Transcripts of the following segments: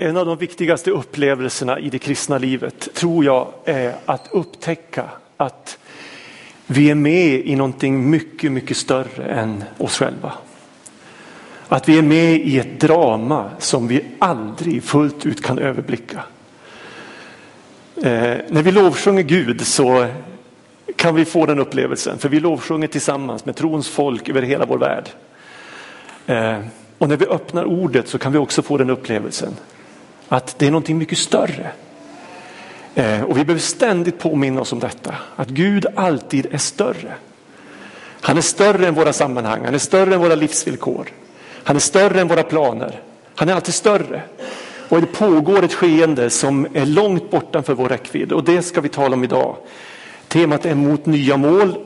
En av de viktigaste upplevelserna i det kristna livet tror jag är att upptäcka att vi är med i någonting mycket, mycket större än oss själva. Att vi är med i ett drama som vi aldrig fullt ut kan överblicka. Eh, när vi lovsjunger Gud så kan vi få den upplevelsen, för vi lovsjunger tillsammans med trons folk över hela vår värld. Eh, och när vi öppnar ordet så kan vi också få den upplevelsen att det är någonting mycket större. Eh, och vi behöver ständigt påminna oss om detta, att Gud alltid är större. Han är större än våra sammanhang, han är större än våra livsvillkor. Han är större än våra planer. Han är alltid större. Och det pågår ett skeende som är långt bortanför vår räckvidd och det ska vi tala om idag. Temat är mot nya mål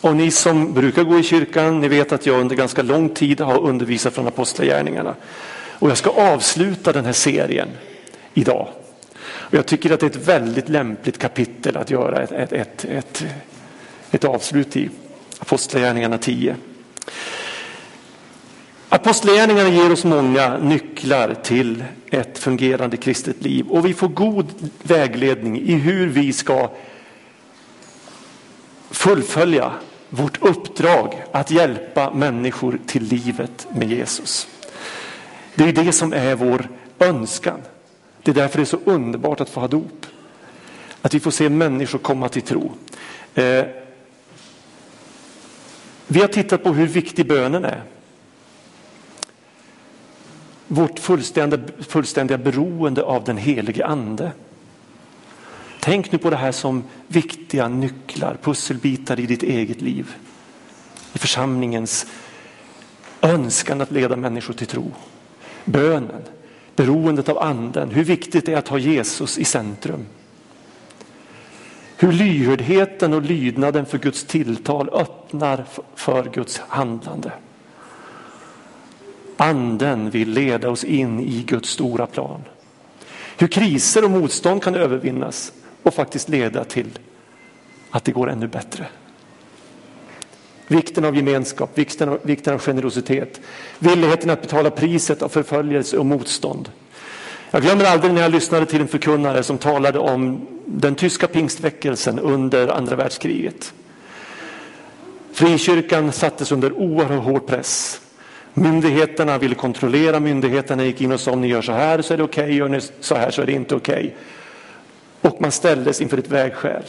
och ni som brukar gå i kyrkan, ni vet att jag under ganska lång tid har undervisat från apostlagärningarna. Och jag ska avsluta den här serien idag. Och jag tycker att det är ett väldigt lämpligt kapitel att göra ett, ett, ett, ett, ett avslut i. Apostlagärningarna 10. Apostlagärningarna ger oss många nycklar till ett fungerande kristet liv och vi får god vägledning i hur vi ska fullfölja vårt uppdrag att hjälpa människor till livet med Jesus. Det är det som är vår önskan. Det är därför det är så underbart att få ha dop. Att vi får se människor komma till tro. Eh, vi har tittat på hur viktig bönen är. Vårt fullständiga, fullständiga beroende av den helige ande. Tänk nu på det här som viktiga nycklar, pusselbitar i ditt eget liv. I församlingens önskan att leda människor till tro. Bönen, beroendet av anden, hur viktigt det är att ha Jesus i centrum. Hur lyhördheten och lydnaden för Guds tilltal öppnar för Guds handlande. Anden vill leda oss in i Guds stora plan. Hur kriser och motstånd kan övervinnas och faktiskt leda till att det går ännu bättre. Vikten av gemenskap, vikten av, vikten av generositet, villigheten att betala priset av förföljelse och motstånd. Jag glömmer aldrig när jag lyssnade till en förkunnare som talade om den tyska pingstväckelsen under andra världskriget. Frikyrkan sattes under oerhört hård press. Myndigheterna ville kontrollera, myndigheterna gick in och sa om ni gör så här så är det okej, okay, gör ni så här så är det inte okej. Okay. Och man ställdes inför ett vägskäl.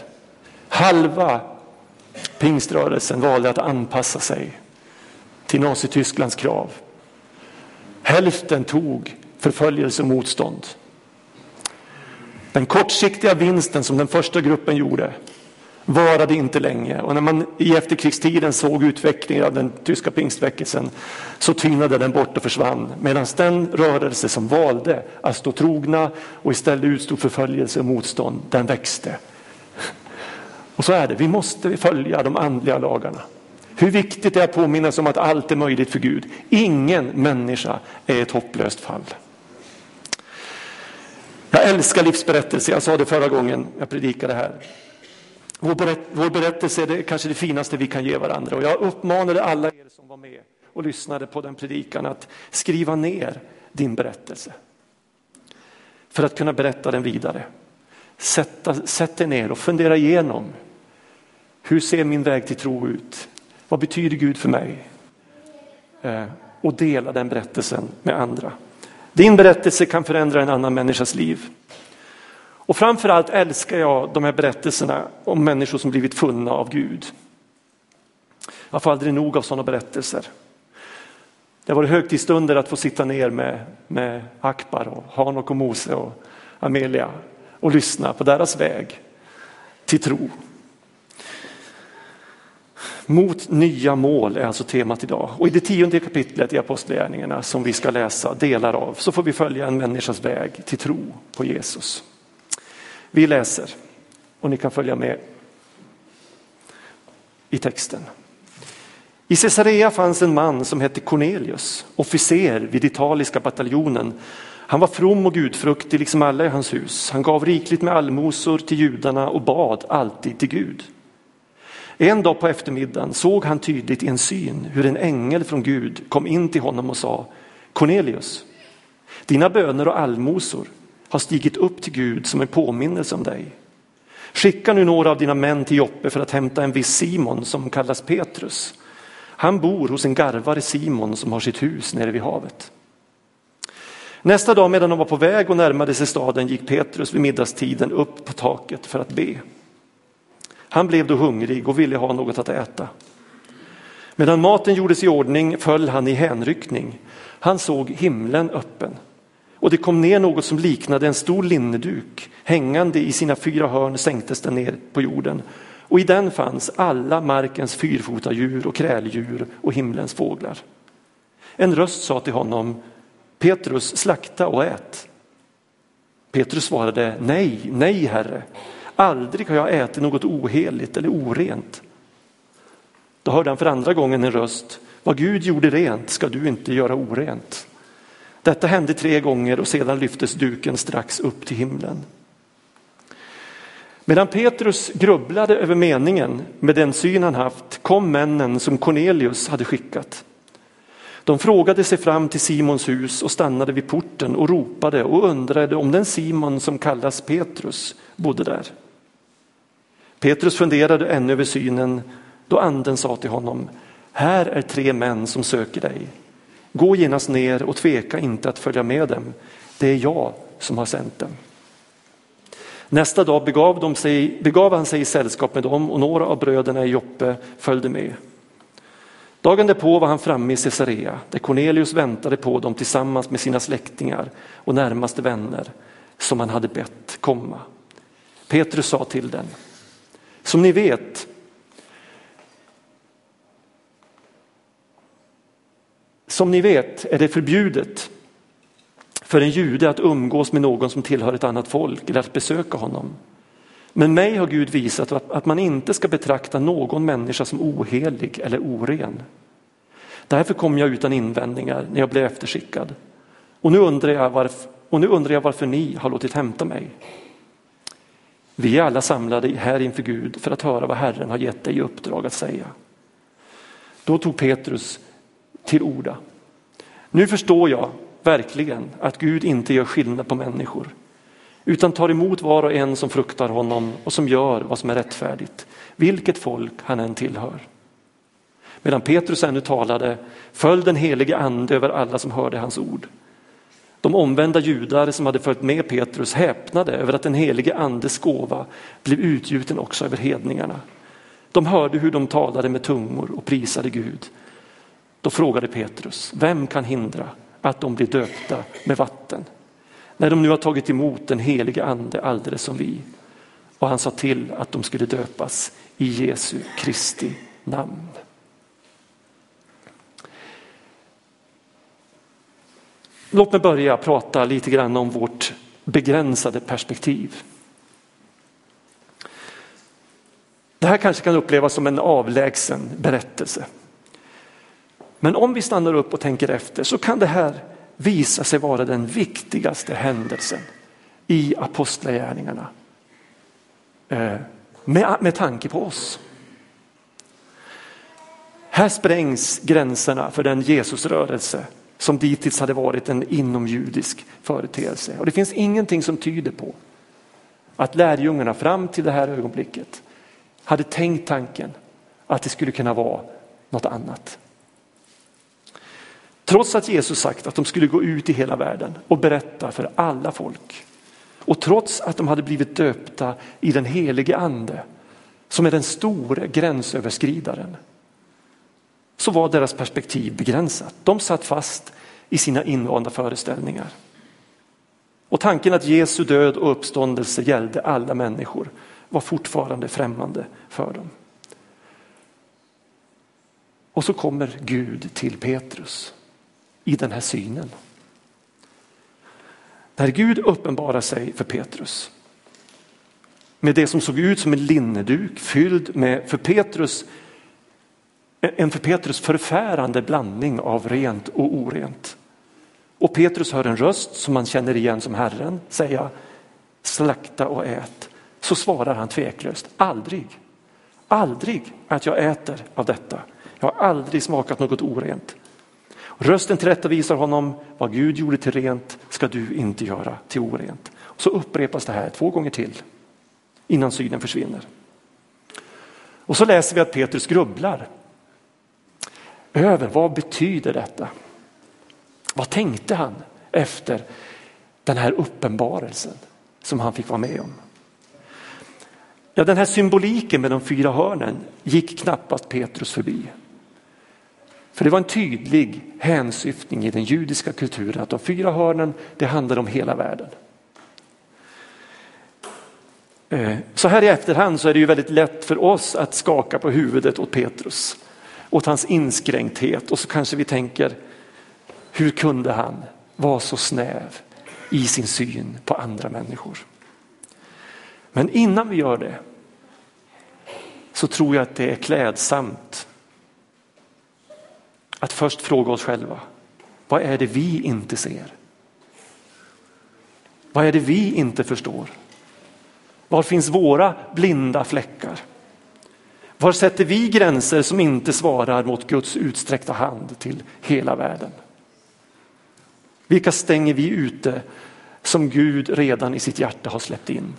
Halva pingströrelsen valde att anpassa sig till Nazitysklands krav. Hälften tog förföljelse och motstånd. Den kortsiktiga vinsten som den första gruppen gjorde varade inte länge och när man i efterkrigstiden såg utvecklingen av den tyska pingstväckelsen så tynade den bort och försvann medan den rörelse som valde att stå trogna och istället utstod förföljelse och motstånd den växte. Och så är det, vi måste följa de andliga lagarna. Hur viktigt det är att påminna sig om att allt är möjligt för Gud. Ingen människa är ett hopplöst fall. Jag älskar livsberättelser, jag sa det förra gången jag predikade här. Vår, berätt, vår berättelse är det, kanske det finaste vi kan ge varandra och jag uppmanade alla er som var med och lyssnade på den predikan att skriva ner din berättelse. För att kunna berätta den vidare. Sätta, sätt dig ner och fundera igenom. Hur ser min väg till tro ut? Vad betyder Gud för mig? Eh, och dela den berättelsen med andra. Din berättelse kan förändra en annan människas liv. Och framförallt älskar jag de här berättelserna om människor som blivit funna av Gud. Jag får aldrig nog av sådana berättelser. Det har varit högtidsstunder att få sitta ner med, med Akbar och Hanok och Mose och Amelia och lyssna på deras väg till tro. Mot nya mål är alltså temat idag. Och i det tionde kapitlet i Apostlagärningarna som vi ska läsa delar av så får vi följa en människas väg till tro på Jesus. Vi läser och ni kan följa med i texten. I Caesarea fanns en man som hette Cornelius, officer vid italiska bataljonen. Han var from och gudfruktig liksom alla i hans hus. Han gav rikligt med allmosor till judarna och bad alltid till Gud. En dag på eftermiddagen såg han tydligt i en syn hur en ängel från Gud kom in till honom och sa Cornelius. Dina böner och allmosor har stigit upp till Gud som en påminnelse om dig. Skicka nu några av dina män till Joppe för att hämta en viss Simon som kallas Petrus. Han bor hos en garvare Simon som har sitt hus nere vid havet. Nästa dag medan de var på väg och närmade sig staden gick Petrus vid middagstiden upp på taket för att be. Han blev då hungrig och ville ha något att äta. Medan maten gjordes i ordning föll han i hänryckning. Han såg himlen öppen och det kom ner något som liknade en stor linneduk. Hängande i sina fyra hörn sänktes den ner på jorden och i den fanns alla markens fyrfota djur och kräldjur och himlens fåglar. En röst sa till honom Petrus, slakta och ät. Petrus svarade nej, nej herre, aldrig har jag ätit något oheligt eller orent. Då hörde han för andra gången en röst, vad Gud gjorde rent ska du inte göra orent. Detta hände tre gånger och sedan lyftes duken strax upp till himlen. Medan Petrus grubblade över meningen med den syn han haft kom männen som Cornelius hade skickat. De frågade sig fram till Simons hus och stannade vid porten och ropade och undrade om den Simon som kallas Petrus bodde där. Petrus funderade ännu över synen då anden sa till honom, här är tre män som söker dig. Gå genast ner och tveka inte att följa med dem. Det är jag som har sänt dem. Nästa dag begav, de sig, begav han sig i sällskap med dem och några av bröderna i Joppe följde med. Dagen därpå var han framme i Caesarea där Cornelius väntade på dem tillsammans med sina släktingar och närmaste vänner som han hade bett komma. Petrus sa till den, som ni vet Som ni vet är det förbjudet för en jude att umgås med någon som tillhör ett annat folk eller att besöka honom. Men mig har Gud visat att man inte ska betrakta någon människa som ohelig eller oren. Därför kom jag utan invändningar när jag blev efterskickad. Och nu undrar jag varför, och nu undrar jag varför ni har låtit hämta mig. Vi är alla samlade här inför Gud för att höra vad Herren har gett dig i uppdrag att säga. Då tog Petrus till orda. Nu förstår jag verkligen att Gud inte gör skillnad på människor utan tar emot var och en som fruktar honom och som gör vad som är rättfärdigt, vilket folk han än tillhör. Medan Petrus ännu talade föll den helige ande över alla som hörde hans ord. De omvända judar som hade följt med Petrus häpnade över att den helige andes gåva blev utgjuten också över hedningarna. De hörde hur de talade med tungor och prisade Gud. Då frågade Petrus, vem kan hindra att de blir döpta med vatten? När de nu har tagit emot den helige ande alldeles som vi. Och han sa till att de skulle döpas i Jesu Kristi namn. Låt mig börja prata lite grann om vårt begränsade perspektiv. Det här kanske kan upplevas som en avlägsen berättelse. Men om vi stannar upp och tänker efter så kan det här visa sig vara den viktigaste händelsen i apostlagärningarna. Eh, med, med tanke på oss. Här sprängs gränserna för den Jesusrörelse som dittills hade varit en inomjudisk företeelse. Och det finns ingenting som tyder på att lärjungarna fram till det här ögonblicket hade tänkt tanken att det skulle kunna vara något annat. Trots att Jesus sagt att de skulle gå ut i hela världen och berätta för alla folk. Och trots att de hade blivit döpta i den helige ande som är den store gränsöverskridaren. Så var deras perspektiv begränsat. De satt fast i sina invanda föreställningar. Och tanken att Jesu död och uppståndelse gällde alla människor var fortfarande främmande för dem. Och så kommer Gud till Petrus i den här synen. När Gud uppenbarar sig för Petrus med det som såg ut som en linneduk fylld med för Petrus, en för Petrus förfärande blandning av rent och orent. Och Petrus hör en röst som man känner igen som Herren säga slakta och ät. Så svarar han tveklöst aldrig, aldrig att jag äter av detta. Jag har aldrig smakat något orent. Rösten tillrättavisar honom, vad Gud gjorde till rent ska du inte göra till orent. Så upprepas det här två gånger till innan synen försvinner. Och så läser vi att Petrus grubblar över vad betyder detta? Vad tänkte han efter den här uppenbarelsen som han fick vara med om? Ja, den här symboliken med de fyra hörnen gick knappast Petrus förbi. För det var en tydlig hänsyftning i den judiska kulturen att de fyra hörnen, det handlar om hela världen. Eh, så här i efterhand så är det ju väldigt lätt för oss att skaka på huvudet åt Petrus, åt hans inskränkthet och så kanske vi tänker, hur kunde han vara så snäv i sin syn på andra människor? Men innan vi gör det så tror jag att det är klädsamt att först fråga oss själva, vad är det vi inte ser? Vad är det vi inte förstår? Var finns våra blinda fläckar? Var sätter vi gränser som inte svarar mot Guds utsträckta hand till hela världen? Vilka stänger vi ute som Gud redan i sitt hjärta har släppt in?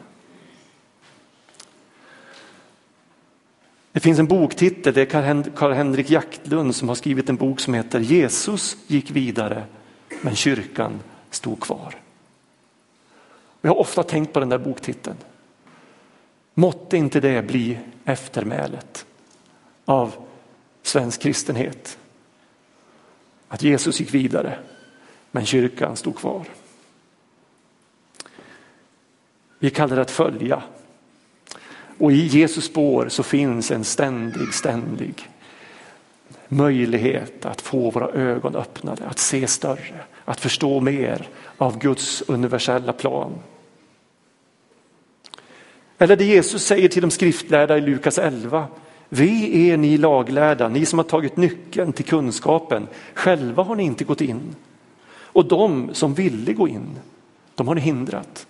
Det finns en boktitel, det är Karl-Henrik Jaktlund som har skrivit en bok som heter Jesus gick vidare men kyrkan stod kvar. Jag har ofta tänkt på den där boktiteln. Måtte inte det bli eftermälet av svensk kristenhet. Att Jesus gick vidare men kyrkan stod kvar. Vi kallar det att följa och i Jesus spår så finns en ständig, ständig möjlighet att få våra ögon öppnade, att se större, att förstå mer av Guds universella plan. Eller det Jesus säger till de skriftlärda i Lukas 11. Vi är ni laglärda, ni som har tagit nyckeln till kunskapen. Själva har ni inte gått in. Och de som ville gå in, de har ni hindrat.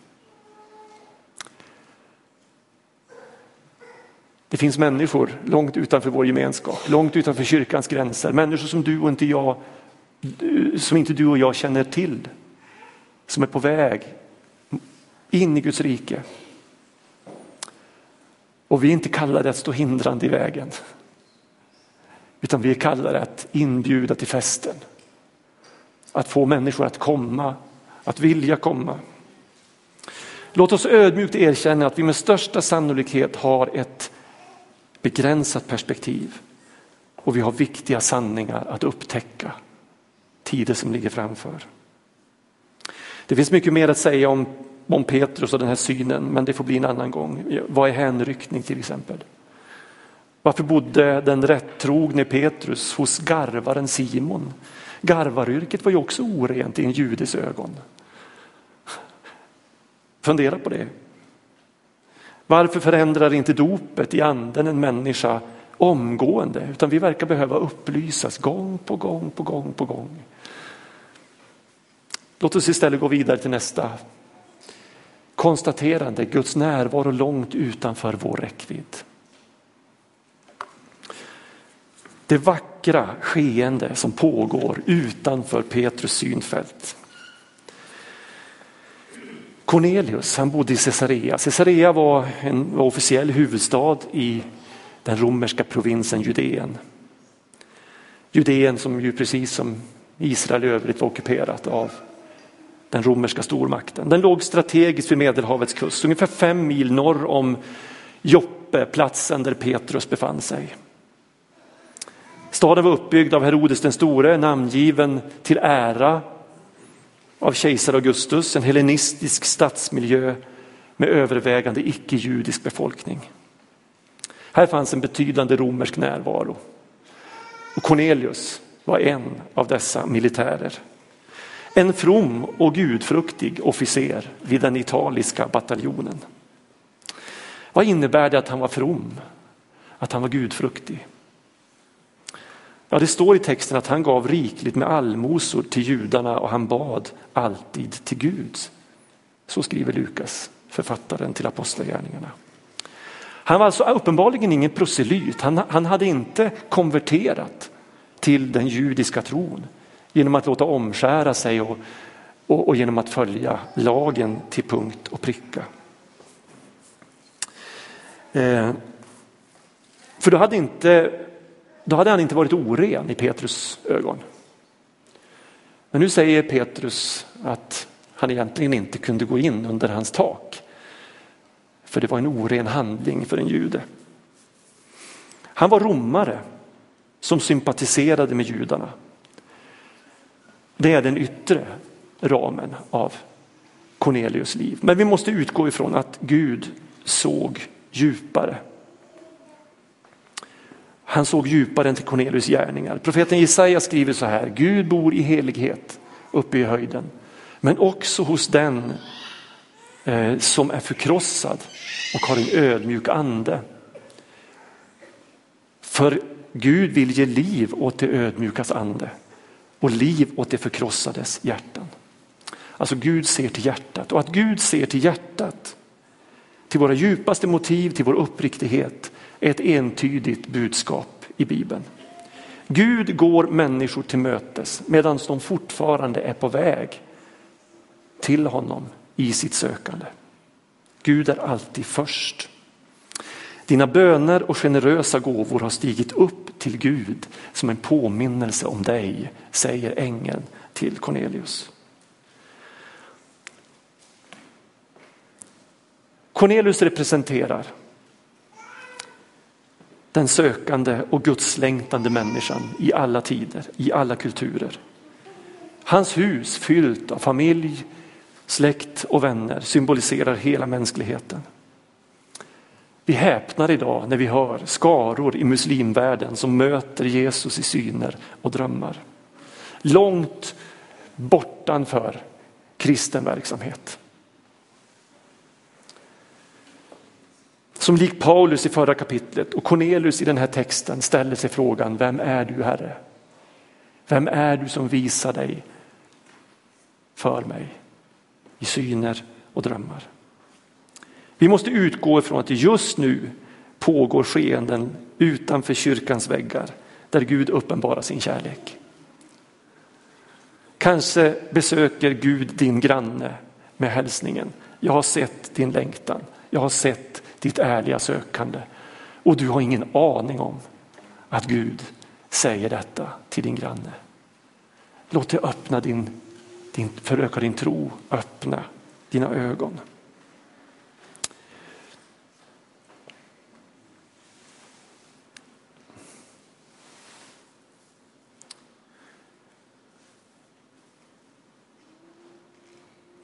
Det finns människor långt utanför vår gemenskap, långt utanför kyrkans gränser. Människor som du och inte jag, som inte du och jag känner till. Som är på väg in i Guds rike. Och vi är inte kallade att stå hindrande i vägen. Utan vi är kallade att inbjuda till festen. Att få människor att komma, att vilja komma. Låt oss ödmjukt erkänna att vi med största sannolikhet har ett begränsat perspektiv och vi har viktiga sanningar att upptäcka tider som ligger framför. Det finns mycket mer att säga om, om Petrus och den här synen men det får bli en annan gång. Vad är hänryckning till exempel? Varför bodde den rättrogne Petrus hos garvaren Simon? Garvaryrket var ju också orent i en judes ögon. Fundera på det. Varför förändrar inte dopet i anden en människa omgående utan vi verkar behöva upplysas gång på gång på gång på gång. Låt oss istället gå vidare till nästa konstaterande, Guds närvaro långt utanför vår räckvidd. Det vackra skeende som pågår utanför Petrus synfält. Cornelius, han bodde i Caesarea. Caesarea var en var officiell huvudstad i den romerska provinsen Judeen. Judeen som ju precis som Israel i övrigt var ockuperat av den romerska stormakten. Den låg strategiskt vid Medelhavets kust, ungefär fem mil norr om Joppe, platsen där Petrus befann sig. Staden var uppbyggd av Herodes den store, namngiven till ära av kejsar Augustus, en hellenistisk stadsmiljö med övervägande icke-judisk befolkning. Här fanns en betydande romersk närvaro. Och Cornelius var en av dessa militärer. En from och gudfruktig officer vid den italiska bataljonen. Vad innebär det att han var from? Att han var gudfruktig? Ja, det står i texten att han gav rikligt med allmosor till judarna och han bad alltid till Gud. Så skriver Lukas, författaren till Apostlagärningarna. Han var alltså uppenbarligen ingen proselyt. Han, han hade inte konverterat till den judiska tron genom att låta omskära sig och, och, och genom att följa lagen till punkt och pricka. Eh, för då hade, inte, då hade han inte varit oren i Petrus ögon. Men nu säger Petrus att han egentligen inte kunde gå in under hans tak. För det var en oren handling för en jude. Han var romare som sympatiserade med judarna. Det är den yttre ramen av Cornelius liv. Men vi måste utgå ifrån att Gud såg djupare. Han såg djupare än till Cornelius gärningar. Profeten Jesaja skriver så här, Gud bor i helighet uppe i höjden, men också hos den eh, som är förkrossad och har en ödmjuk ande. För Gud vill ge liv åt det ödmjukas ande och liv åt det förkrossades hjärtan. Alltså Gud ser till hjärtat och att Gud ser till hjärtat, till våra djupaste motiv, till vår uppriktighet är ett entydigt budskap i Bibeln. Gud går människor till mötes medan de fortfarande är på väg till honom i sitt sökande. Gud är alltid först. Dina böner och generösa gåvor har stigit upp till Gud som en påminnelse om dig, säger ängeln till Cornelius. Cornelius representerar den sökande och gudslängtande människan i alla tider, i alla kulturer. Hans hus fyllt av familj, släkt och vänner symboliserar hela mänskligheten. Vi häpnar idag när vi hör skaror i muslimvärlden som möter Jesus i syner och drömmar. Långt bortanför kristen verksamhet. Som lik Paulus i förra kapitlet och Cornelius i den här texten ställer sig frågan, vem är du Herre? Vem är du som visar dig för mig i syner och drömmar? Vi måste utgå ifrån att det just nu pågår skeenden utanför kyrkans väggar där Gud uppenbarar sin kärlek. Kanske besöker Gud din granne med hälsningen. Jag har sett din längtan. Jag har sett ditt ärliga sökande. Och du har ingen aning om att Gud säger detta till din granne. Låt det öppna din, din föröka din tro, öppna dina ögon.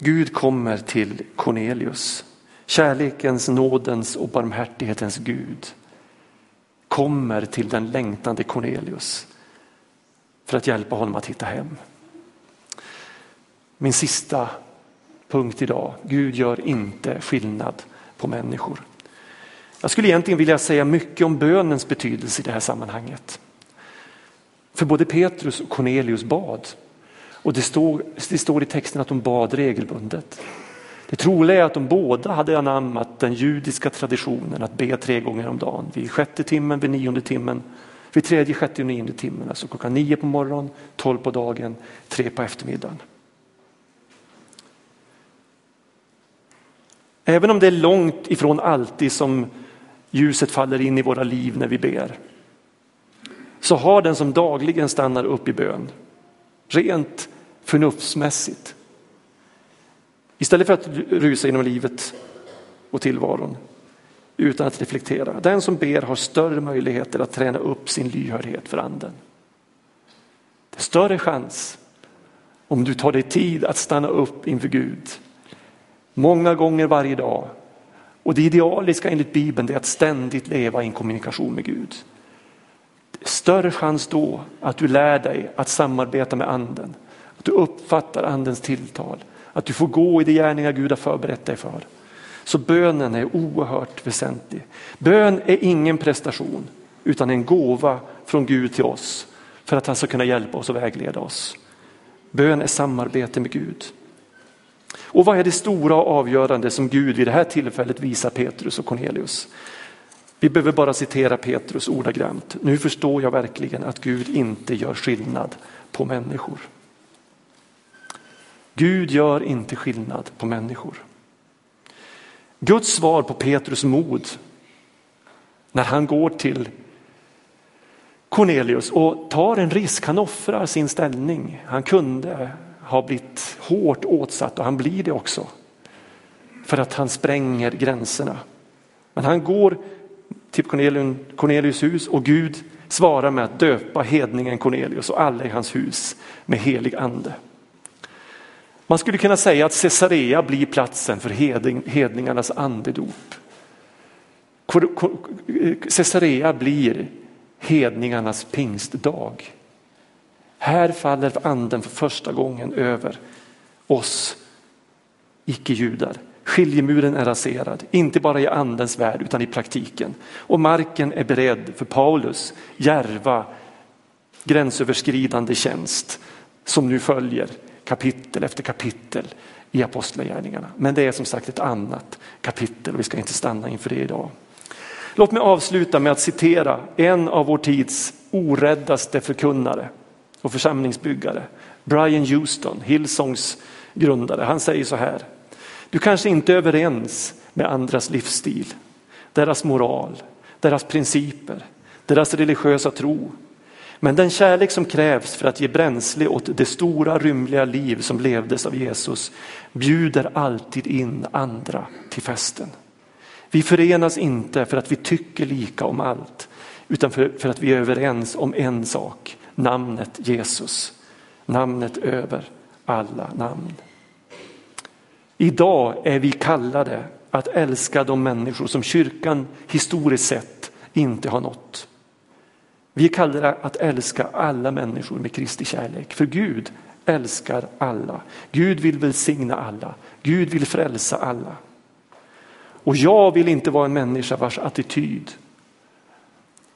Gud kommer till Cornelius, kärlekens, nådens och barmhärtighetens Gud kommer till den längtande Cornelius för att hjälpa honom att hitta hem. Min sista punkt idag, Gud gör inte skillnad på människor. Jag skulle egentligen vilja säga mycket om bönens betydelse i det här sammanhanget. För både Petrus och Cornelius bad och det står, det står i texten att de bad regelbundet. Det troliga är att de båda hade anammat den judiska traditionen att be tre gånger om dagen. Vid sjätte timmen, vid nionde timmen, vid tredje, sjätte och nionde timmen. Alltså klockan nio på morgonen, tolv på dagen, tre på eftermiddagen. Även om det är långt ifrån alltid som ljuset faller in i våra liv när vi ber. Så har den som dagligen stannar upp i bön rent förnuftsmässigt. Istället för att rusa genom livet och tillvaron utan att reflektera. Den som ber har större möjligheter att träna upp sin lyhördhet för anden. Det är större chans om du tar dig tid att stanna upp inför Gud många gånger varje dag. Och det idealiska enligt Bibeln är att ständigt leva i en kommunikation med Gud. Större chans då att du lär dig att samarbeta med anden du uppfattar andens tilltal, att du får gå i de gärningar Gud har förberett dig för. Så bönen är oerhört väsentlig. Bön är ingen prestation utan en gåva från Gud till oss för att han ska kunna hjälpa oss och vägleda oss. Bön är samarbete med Gud. Och vad är det stora och avgörande som Gud vid det här tillfället visar Petrus och Cornelius? Vi behöver bara citera Petrus ordagrant. Nu förstår jag verkligen att Gud inte gör skillnad på människor. Gud gör inte skillnad på människor. Guds svar på Petrus mod när han går till Cornelius och tar en risk, han offrar sin ställning. Han kunde ha blivit hårt åtsatt och han blir det också. För att han spränger gränserna. Men han går till Cornelius hus och Gud svarar med att döpa hedningen Cornelius och alla i hans hus med helig ande. Man skulle kunna säga att Caesarea blir platsen för hedningarnas andedop. Caesarea blir hedningarnas pingstdag. Här faller anden för första gången över oss icke-judar. Skiljemuren är raserad, inte bara i andens värld utan i praktiken. Och marken är beredd för Paulus järva gränsöverskridande tjänst som nu följer kapitel efter kapitel i apostlagärningarna. Men det är som sagt ett annat kapitel och vi ska inte stanna inför det idag. Låt mig avsluta med att citera en av vår tids oräddaste förkunnare och församlingsbyggare, Brian Houston, Hillsongs grundare. Han säger så här, du kanske inte är överens med andras livsstil, deras moral, deras principer, deras religiösa tro. Men den kärlek som krävs för att ge bränsle åt det stora rymliga liv som levdes av Jesus bjuder alltid in andra till festen. Vi förenas inte för att vi tycker lika om allt utan för, för att vi är överens om en sak, namnet Jesus. Namnet över alla namn. Idag är vi kallade att älska de människor som kyrkan historiskt sett inte har nått. Vi kallar det att älska alla människor med Kristi kärlek, för Gud älskar alla. Gud vill välsigna alla. Gud vill frälsa alla. Och jag vill inte vara en människa vars attityd,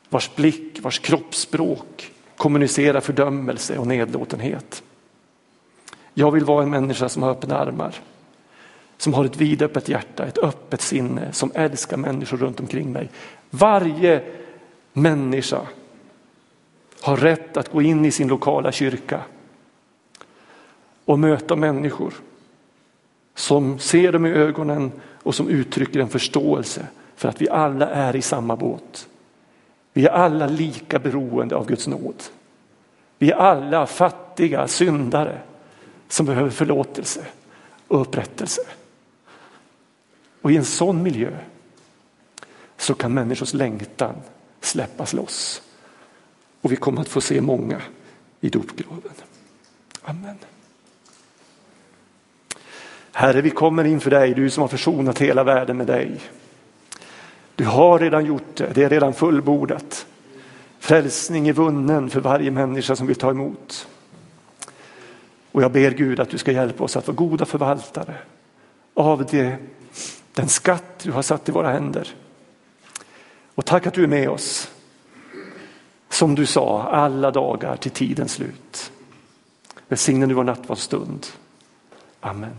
vars blick, vars kroppsspråk kommunicerar fördömelse och nedlåtenhet. Jag vill vara en människa som har öppna armar, som har ett vidöppet hjärta, ett öppet sinne, som älskar människor runt omkring mig. Varje människa har rätt att gå in i sin lokala kyrka och möta människor som ser dem i ögonen och som uttrycker en förståelse för att vi alla är i samma båt. Vi är alla lika beroende av Guds nåd. Vi är alla fattiga syndare som behöver förlåtelse och upprättelse. Och i en sån miljö så kan människors längtan släppas loss. Och vi kommer att få se många i dopgraven. Amen. Herre, vi kommer inför dig, du som har försonat hela världen med dig. Du har redan gjort det, det är redan fullbordat. Frälsning är vunnen för varje människa som vill ta emot. Och jag ber Gud att du ska hjälpa oss att vara goda förvaltare av det, den skatt du har satt i våra händer. Och tack att du är med oss. Som du sa, alla dagar till tidens slut. Välsigne nu vår nattvardsstund. Amen.